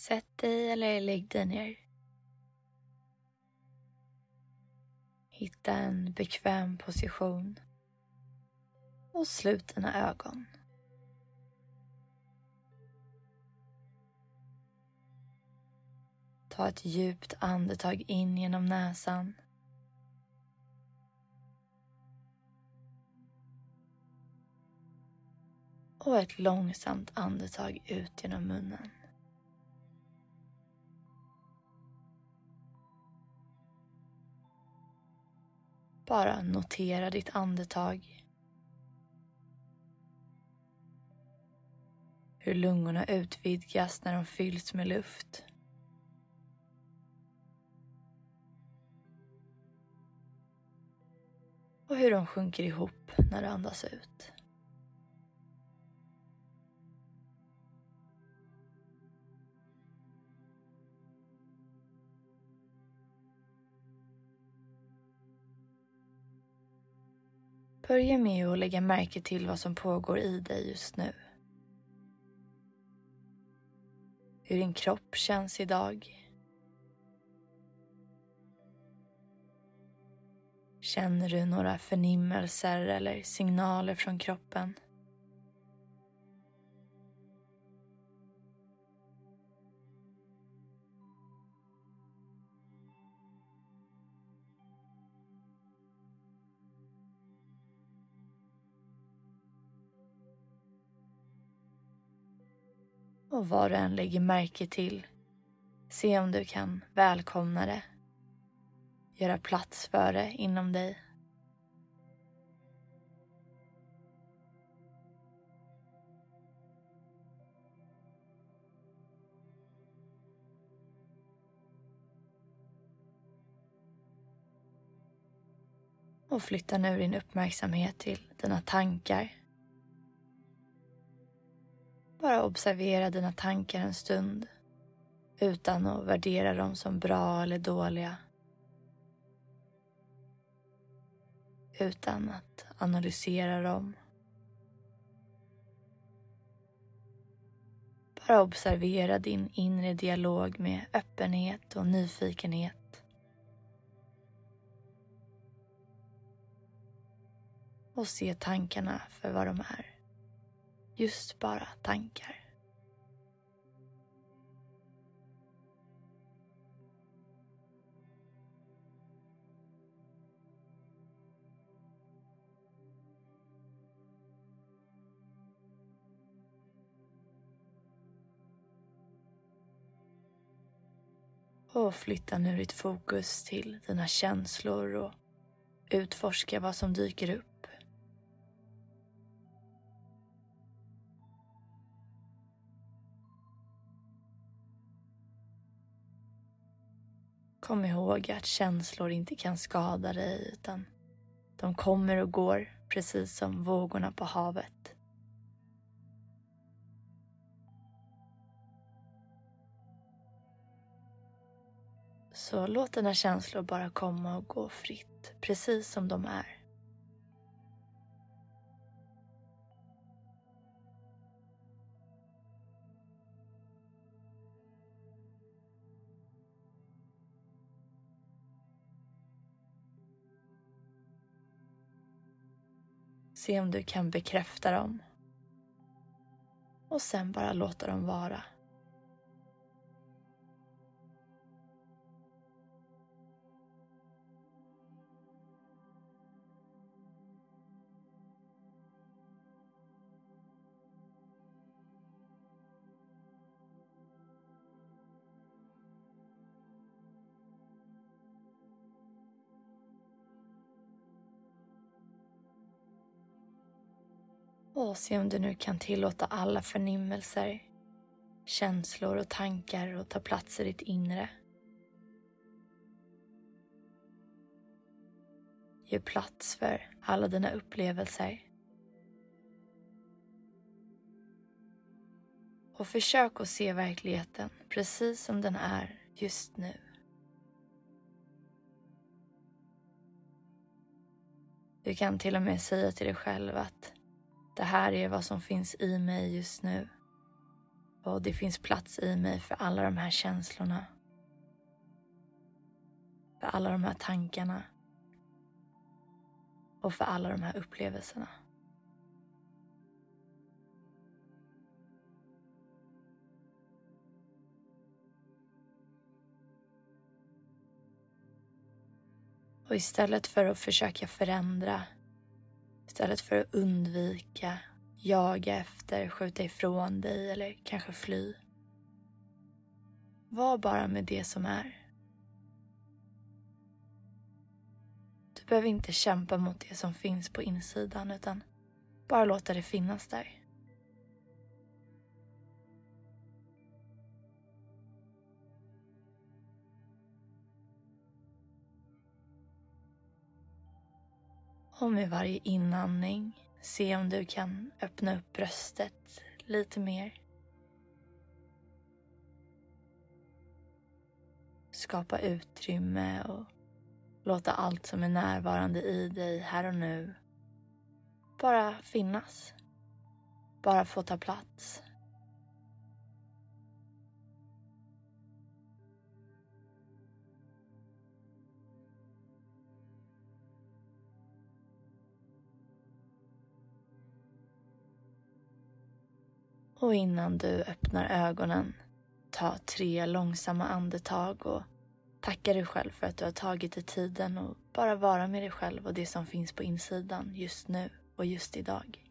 Sätt dig eller lägg dig ner. Hitta en bekväm position och slut dina ögon. Ta ett djupt andetag in genom näsan. Och ett långsamt andetag ut genom munnen. Bara notera ditt andetag. Hur lungorna utvidgas när de fylls med luft. Och hur de sjunker ihop när du andas ut. Börja med att lägga märke till vad som pågår i dig just nu. Hur din kropp känns idag. Känner du några förnimmelser eller signaler från kroppen? Och vad du än lägger märke till, se om du kan välkomna det. Göra plats för det inom dig. Och flytta nu din uppmärksamhet till dina tankar. Bara observera dina tankar en stund utan att värdera dem som bra eller dåliga. Utan att analysera dem. Bara observera din inre dialog med öppenhet och nyfikenhet. Och se tankarna för vad de är just bara tankar. Och flytta nu ditt fokus till dina känslor och utforska vad som dyker upp. Kom ihåg att känslor inte kan skada dig utan de kommer och går precis som vågorna på havet. Så låt dina känslor bara komma och gå fritt, precis som de är. Se om du kan bekräfta dem. Och sen bara låta dem vara. Och se om du nu kan tillåta alla förnimmelser, känslor och tankar att ta plats i ditt inre. Ge plats för alla dina upplevelser. Och försök att se verkligheten precis som den är just nu. Du kan till och med säga till dig själv att det här är vad som finns i mig just nu. Och det finns plats i mig för alla de här känslorna. För alla de här tankarna. Och för alla de här upplevelserna. Och istället för att försöka förändra, istället för att undvika, jaga efter, skjuta ifrån dig eller kanske fly. Var bara med det som är. Du behöver inte kämpa mot det som finns på insidan utan bara låta det finnas där. Och med varje inandning se om du kan öppna upp bröstet lite mer. Skapa utrymme och låta allt som är närvarande i dig här och nu bara finnas. Bara få ta plats. Och innan du öppnar ögonen, ta tre långsamma andetag och tacka dig själv för att du har tagit dig tiden och bara vara med dig själv och det som finns på insidan just nu och just idag.